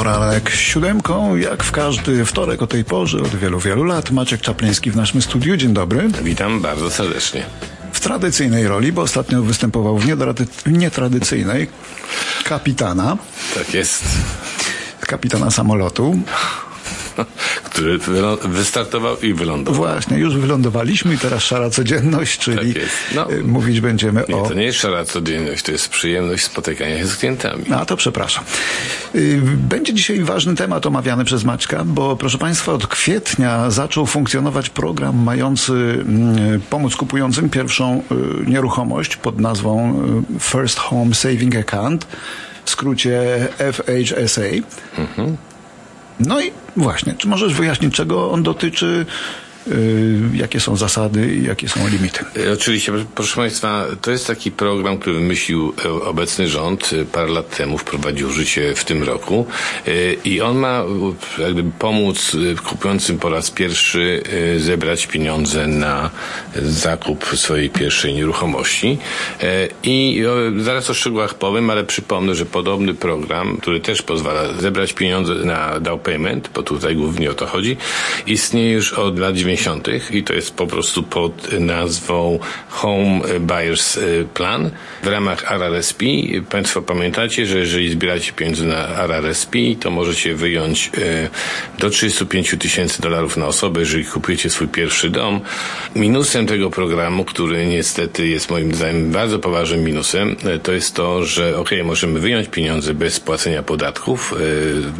Poranek siódemką, jak w każdy wtorek o tej porze od wielu, wielu lat. Maciek Czapliński w naszym studiu. Dzień dobry. Witam bardzo serdecznie. W tradycyjnej roli, bo ostatnio występował w nietradycyjnej kapitana. Tak jest. Kapitana samolotu. który wystartował i wylądował. Właśnie, już wylądowaliśmy i teraz szara codzienność, czyli tak no, y, mówić będziemy nie, o... to nie jest szara codzienność, to jest przyjemność spotykania się z klientami. A to przepraszam. Y, będzie dzisiaj ważny temat omawiany przez Maćka, bo proszę Państwa, od kwietnia zaczął funkcjonować program mający mm, pomóc kupującym pierwszą y, nieruchomość pod nazwą First Home Saving Account, w skrócie FHSA. Mhm. No i właśnie, czy możesz wyjaśnić, czego on dotyczy? Y, jakie są zasady i jakie są limity. Y, oczywiście, proszę Państwa, to jest taki program, który wymyślił e, obecny rząd y, parę lat temu, wprowadził życie w tym roku. I on ma jakby pomóc kupującym po raz pierwszy zebrać pieniądze na zakup swojej pierwszej nieruchomości. I zaraz o szczegółach powiem, ale przypomnę, że podobny program, który też pozwala zebrać pieniądze na down payment, bo tutaj głównie o to chodzi, istnieje już od lat 90 90. i to jest po prostu pod nazwą Home Buyers y, Plan w ramach RRSP. Państwo pamiętacie, że jeżeli zbieracie pieniądze na RRSP, to możecie wyjąć y, do 35 tysięcy dolarów na osobę, jeżeli kupujecie swój pierwszy dom. Minusem tego programu, który niestety jest moim zdaniem bardzo poważnym minusem, y, to jest to, że ok, możemy wyjąć pieniądze bez płacenia podatków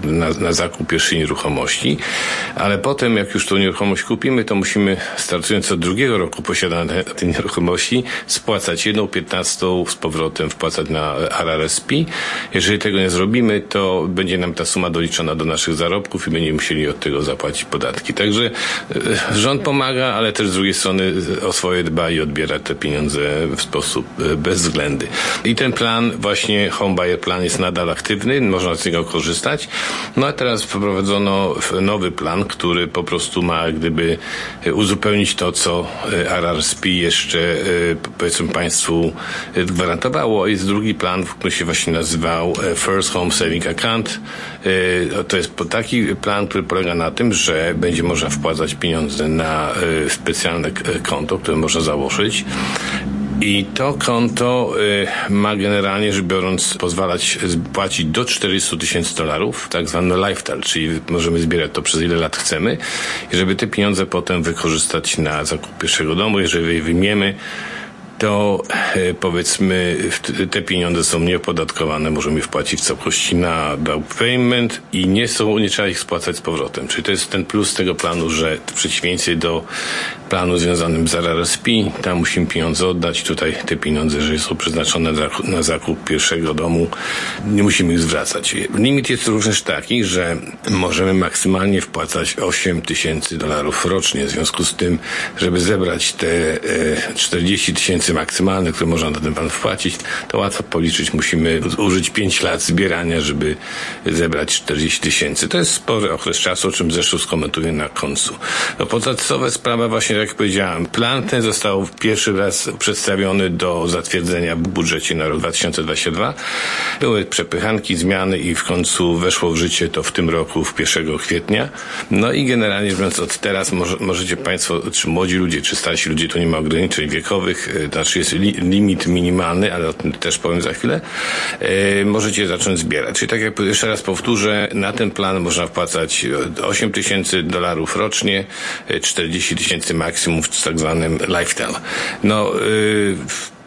na, na zakup pierwszej nieruchomości, ale potem jak już tą nieruchomość kupimy, to musimy, startując od drugiego roku posiadania tej nieruchomości, spłacać jedną piętnastą z powrotem, wpłacać na RRSP. Jeżeli tego nie zrobimy, to będzie nam ta suma doliczona do naszych zarobków i będziemy musieli od tego zapłacić podatki. Także e, rząd pomaga, ale też z drugiej strony o swoje dba i odbiera te pieniądze w sposób e, bezwzględny. I ten plan, właśnie Home Buyer Plan jest nadal aktywny, można z niego korzystać. No a teraz wprowadzono nowy plan, który po prostu ma gdyby E, uzupełnić to, co e, RRSP jeszcze e, powiedzmy Państwu gwarantowało. Jest drugi plan, który się właśnie nazywał First Home Saving Account. To jest taki plan, który polega na tym, że będzie można wpłacać pieniądze na specjalne konto, które można założyć i to konto y, ma generalnie rzecz biorąc pozwalać płacić do 400 tysięcy dolarów, tak zwane lifestyle, czyli możemy zbierać to przez ile lat chcemy i żeby te pieniądze potem wykorzystać na zakup pierwszego domu, jeżeli je wyjmiemy to e, powiedzmy te pieniądze są nieopodatkowane, możemy wpłacić w całości na down payment i nie są, nie trzeba ich spłacać z powrotem. Czyli to jest ten plus tego planu, że w przeciwieństwie do planu związanym z RRSP, tam musimy pieniądze oddać. Tutaj te pieniądze, jeżeli są przeznaczone na zakup pierwszego domu, nie musimy ich zwracać. Limit jest również taki, że możemy maksymalnie wpłacać 8 tysięcy dolarów rocznie. W związku z tym, żeby zebrać te 40 e, tysięcy maksymalny, który można na ten plan wpłacić, to łatwo policzyć. Musimy użyć 5 lat zbierania, żeby zebrać 40 tysięcy. To jest spory okres czasu, o czym zresztą skomentuję na końcu. No podstawowa sprawa właśnie, jak powiedziałem, plan ten został pierwszy raz przedstawiony do zatwierdzenia w budżecie na rok 2022. Były przepychanki, zmiany i w końcu weszło w życie to w tym roku, w 1 kwietnia. No i generalnie biorąc, od teraz może, możecie Państwo, czy młodzi ludzie, czy starsi ludzie, to nie ma ograniczeń wiekowych, znaczy jest li, limit minimalny, ale o tym też powiem za chwilę, e, możecie zacząć zbierać. Czyli tak jak jeszcze raz powtórzę, na ten plan można wpłacać 8 tysięcy dolarów rocznie, 40 e, tysięcy maksimum w tak zwanym lifetime. No, e,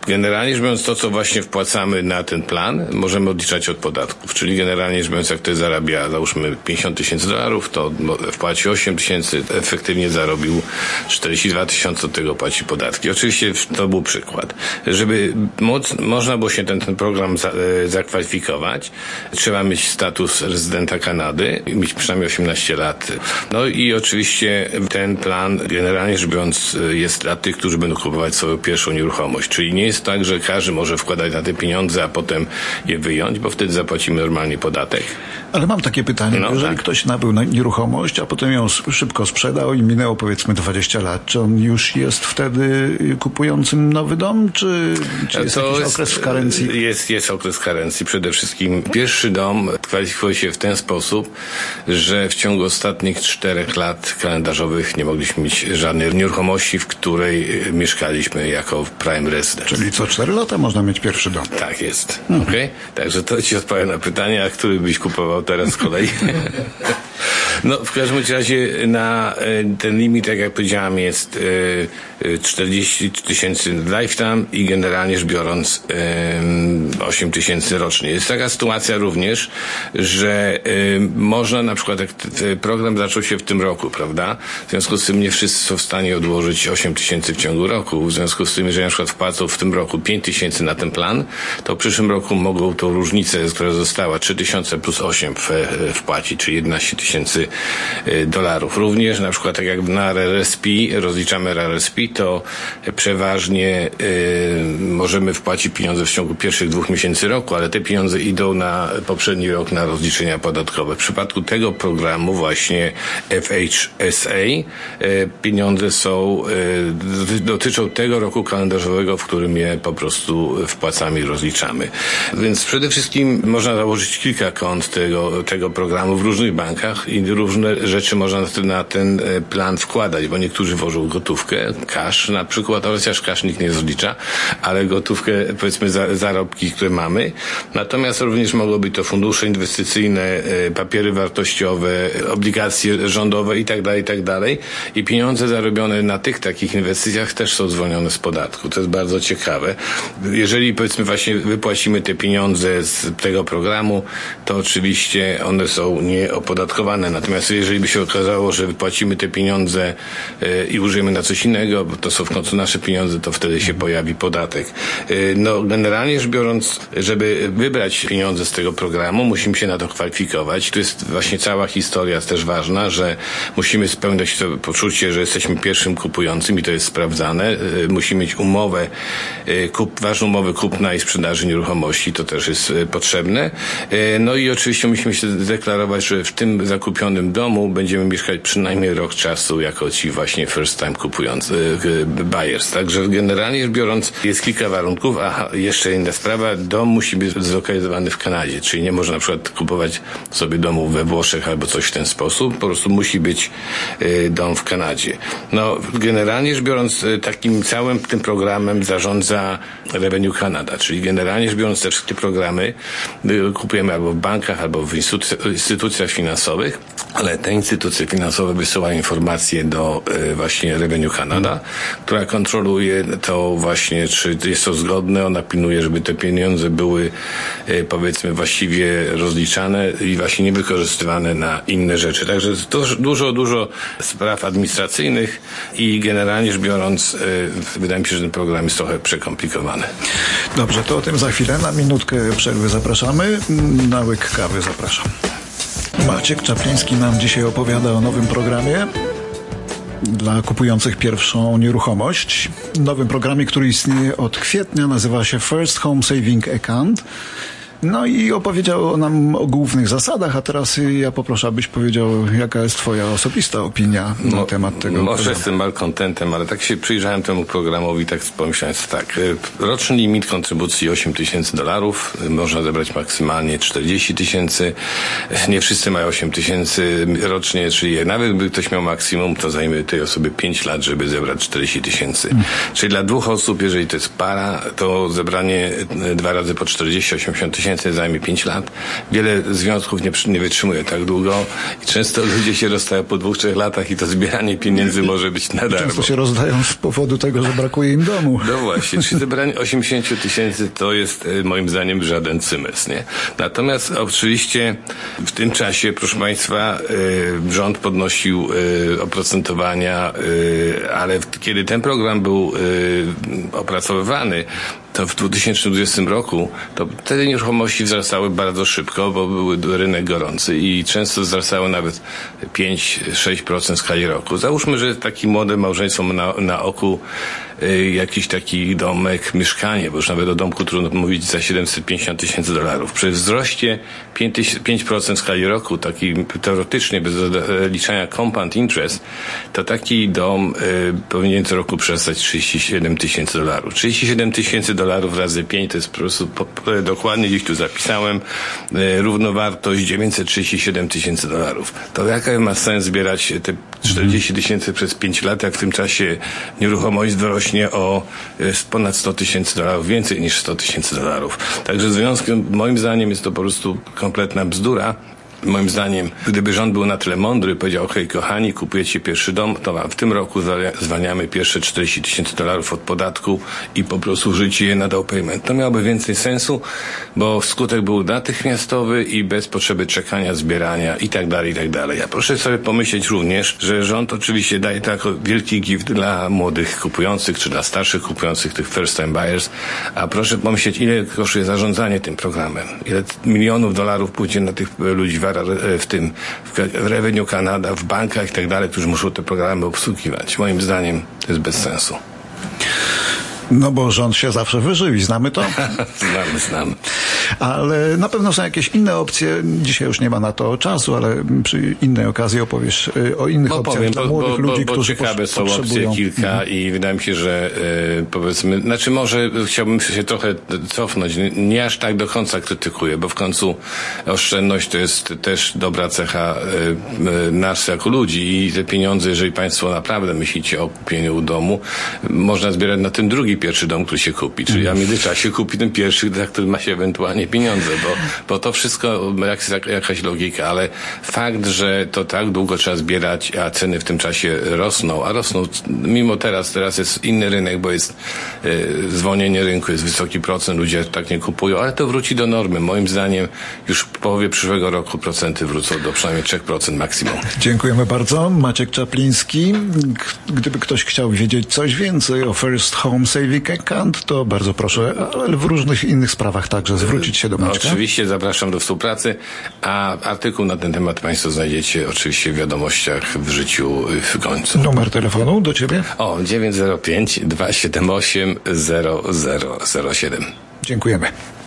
Generalnie rzecz biorąc, to co właśnie wpłacamy na ten plan, możemy odliczać od podatków. Czyli generalnie rzecz biorąc, jak ktoś zarabia, załóżmy 50 tysięcy dolarów, to wpłaci 8 tysięcy, efektywnie zarobił 42 tysiące, od tego płaci podatki. Oczywiście to był przykład. Żeby moc, można było się ten, ten program za, e, zakwalifikować, trzeba mieć status rezydenta Kanady, mieć przynajmniej 18 lat. No i oczywiście ten plan, generalnie rzecz biorąc, e, jest dla tych, którzy będą kupować swoją pierwszą nieruchomość. Czyli nie tak, że każdy może wkładać na te pieniądze, a potem je wyjąć, bo wtedy zapłacimy normalnie podatek. Ale mam takie pytanie. No, Jeżeli tak. ktoś nabył nieruchomość, a potem ją szybko sprzedał i minęło powiedzmy 20 lat, czy on już jest wtedy kupującym nowy dom, czy, czy jest to jakiś jest, okres karencji? Jest, jest okres karencji. Przede wszystkim pierwszy dom dyskwalifikował się w ten sposób, że w ciągu ostatnich czterech lat kalendarzowych nie mogliśmy mieć żadnej nieruchomości, w której y, mieszkaliśmy jako prime resident. Czyli co cztery lata można mieć pierwszy dom. Tak jest. Mhm. Okay? Także to ci odpowiem na pytanie, a który byś kupował teraz z kolei? No, w każdym razie na e, ten limit, jak ja powiedziałem, jest 40 e, e, tysięcy lifetime i generalnie rzecz biorąc 8 tysięcy rocznie. Jest taka sytuacja również, że można na przykład, jak program zaczął się w tym roku, prawda? W związku z tym nie wszyscy są w stanie odłożyć 8 tysięcy w ciągu roku. W związku z tym, jeżeli na przykład wpłacą w tym roku 5 tysięcy na ten plan, to w przyszłym roku mogą tą różnicę, która została 3 tysiące plus 8 wpłacić, czyli 11 tysięcy Y, dolarów. Również na przykład tak jak na RRSP, rozliczamy RRSP, to przeważnie y, możemy wpłacić pieniądze w ciągu pierwszych dwóch miesięcy roku, ale te pieniądze idą na poprzedni rok na rozliczenia podatkowe. W przypadku tego programu właśnie FHSA y, pieniądze są, dotyczą tego roku kalendarzowego, w którym je po prostu wpłacamy i rozliczamy. Więc przede wszystkim można założyć kilka kont tego, tego programu w różnych bankach i różne rzeczy można na ten e, plan wkładać, bo niektórzy włożą gotówkę, cash na przykład, chociaż cash nikt nie zlicza, ale gotówkę, powiedzmy za, zarobki, które mamy. Natomiast również mogą być to fundusze inwestycyjne, e, papiery wartościowe, obligacje rządowe i tak dalej, i tak dalej. I pieniądze zarobione na tych takich inwestycjach też są zwolnione z podatku. To jest bardzo ciekawe. Jeżeli powiedzmy właśnie wypłacimy te pieniądze z tego programu, to oczywiście one są nieopodatkowane. Natomiast jeżeli by się okazało, że wypłacimy te pieniądze e, i użyjemy na coś innego, bo to są w końcu nasze pieniądze, to wtedy się pojawi podatek. E, no, generalnie rzecz biorąc, żeby wybrać pieniądze z tego programu, musimy się na to kwalifikować. Tu jest właśnie cała historia jest też ważna, że musimy spełniać to poczucie, że jesteśmy pierwszym kupującym i to jest sprawdzane. E, musimy mieć umowę, kup, ważną umowę kupna i sprzedaży nieruchomości, to też jest potrzebne. No i oczywiście musimy się deklarować, że w tym zakupionym domu będziemy mieszkać przynajmniej rok czasu jako ci właśnie first time kupujący buyers. Także generalnie rzecz biorąc jest kilka warunków, a jeszcze inna sprawa, dom musi być zlokalizowany w Kanadzie, czyli nie można na przykład kupować sobie domu we Włoszech albo coś w ten sposób, po prostu musi być y, dom w Kanadzie. No generalnie rzecz biorąc y, takim całym tym programem zarządza Revenue Canada, czyli generalnie rzecz biorąc te wszystkie programy kupujemy albo w bankach, albo w instytucjach finansowych, ale te instytucje finansowe wysyłają informacje do y, właśnie Revenue Canada, która kontroluje to właśnie, czy jest to zgodne, ona pilnuje, żeby te pieniądze były y, powiedzmy właściwie rozliczane i właśnie nie wykorzystywane na inne rzeczy. Także dużo, dużo, spraw administracyjnych i generalnie rzecz biorąc, y, wydaje mi się, że ten program jest trochę przekomplikowany. Dobrze, to o tym za chwilę. Na minutkę przerwy zapraszamy. Na łyk kawy zapraszam. Maciek Czapliński nam dzisiaj opowiada o nowym programie dla kupujących pierwszą nieruchomość. Nowym programie, który istnieje od kwietnia, nazywa się First Home Saving Account. No i opowiedział nam o głównych zasadach, a teraz ja poproszę, abyś powiedział, jaka jest twoja osobista opinia na no, temat tego. Może jestem malkontentem, ale tak się przyjrzałem temu programowi, tak pomyślałem tak, y, roczny limit kontrybucji 8 tysięcy dolarów, można zebrać maksymalnie 40 tysięcy, nie wszyscy mają 8 tysięcy rocznie, czyli nawet gdyby ktoś miał maksimum, to zajmie tej osobie 5 lat, żeby zebrać 40 tysięcy. Hmm. Czyli dla dwóch osób, jeżeli to jest para, to zebranie y, dwa razy po 40-80 tysięcy tysięcy zajmie 5 lat. Wiele związków nie, nie wytrzymuje tak długo i często ludzie się rozstają po dwóch, trzech latach i to zbieranie pieniędzy może być na darmo. Często się rozdają z powodu tego, że brakuje im domu. No właśnie, czyli zebranie 80 tysięcy to jest e, moim zdaniem żaden cymys, nie? Natomiast oczywiście w tym czasie, proszę Państwa, e, rząd podnosił e, oprocentowania, ale kiedy ten program był opracowywany, to w 2020 roku to te nieruchomości wzrastały bardzo szybko, bo był rynek gorący i często wzrastały nawet 5-6% w skali roku. Załóżmy, że takie młode małżeństwo ma na, na oku y, jakiś taki domek, mieszkanie, bo już nawet o domku trudno mówić za 750 tysięcy dolarów. Przy wzroście 5%, 5% w skali roku, taki teoretycznie bez liczenia compound interest, to taki dom y, powinien co roku przestać 37 tysięcy dolarów. 37 tysięcy dolarów razy 5 to jest po prostu dokładnie gdzieś tu zapisałem y, równowartość 937 tysięcy dolarów. To jaka ma sens zbierać te 40 tysięcy przez 5 lat, jak w tym czasie nieruchomość dorośnie o y, ponad 100 tysięcy dolarów, więcej niż 100 tysięcy dolarów. Także w związku, moim zdaniem jest to po prostu kompletna bzdura. Moim zdaniem, gdyby rząd był na tyle mądry, powiedział, okej, kochani, kupujecie pierwszy dom, to wam w tym roku zwalniamy pierwsze 40 tysięcy dolarów od podatku i po prostu życie je na down payment. To miałoby więcej sensu, bo skutek był natychmiastowy i bez potrzeby czekania, zbierania i tak dalej, i tak dalej. Ja proszę sobie pomyśleć również, że rząd oczywiście daje to jako wielki gift dla młodych kupujących, czy dla starszych kupujących, tych first time buyers, a proszę pomyśleć, ile kosztuje zarządzanie tym programem. Ile milionów dolarów pójdzie na tych ludzi w w tym w Revenue Canada, w bankach i tak dalej, którzy muszą te programy obsługiwać. Moim zdaniem to jest bez sensu. No bo rząd się zawsze wyżywi, znamy to? znamy, znamy. Ale na pewno są jakieś inne opcje. Dzisiaj już nie ma na to czasu, ale przy innej okazji opowiesz y, o innych bo opcjach powiem, dla bo, młodych bo, ludzi, bo, którzy ciekawe są potrzebują. opcje kilka Mhm. i wydaje mi się, że y, powiedzmy, znaczy może chciałbym się trochę cofnąć. Nie, nie aż tak do końca krytykuję, bo w końcu oszczędność to jest też dobra cecha y, y, nas jako ludzi i te pieniądze, jeżeli Państwo naprawdę myślicie o kupieniu domu, można zbierać na ten drugi pierwszy dom, który się kupi. Czyli a w międzyczasie kupi ten pierwszy, za który ma się ewentualnie pieniądze, bo, bo to wszystko jak, jakaś logika, ale fakt, że to tak długo trzeba zbierać, a ceny w tym czasie rosną, a rosną mimo teraz, teraz jest inny rynek, bo jest y, zwolnienie rynku, jest wysoki procent, ludzie tak nie kupują, ale to wróci do normy. Moim zdaniem już w połowie przyszłego roku procenty wrócą do przynajmniej 3% maksimum. Dziękujemy bardzo. Maciek Czapliński. Gdyby ktoś chciał wiedzieć coś więcej o First Home Saving Account, to bardzo proszę, ale w różnych innych sprawach także zwrócić się do Maćka. Oczywiście zapraszam do współpracy, a artykuł na ten temat Państwo znajdziecie oczywiście w wiadomościach w życiu w końcu. Numer telefonu do Ciebie? O, 905 278 0007. Dziękujemy.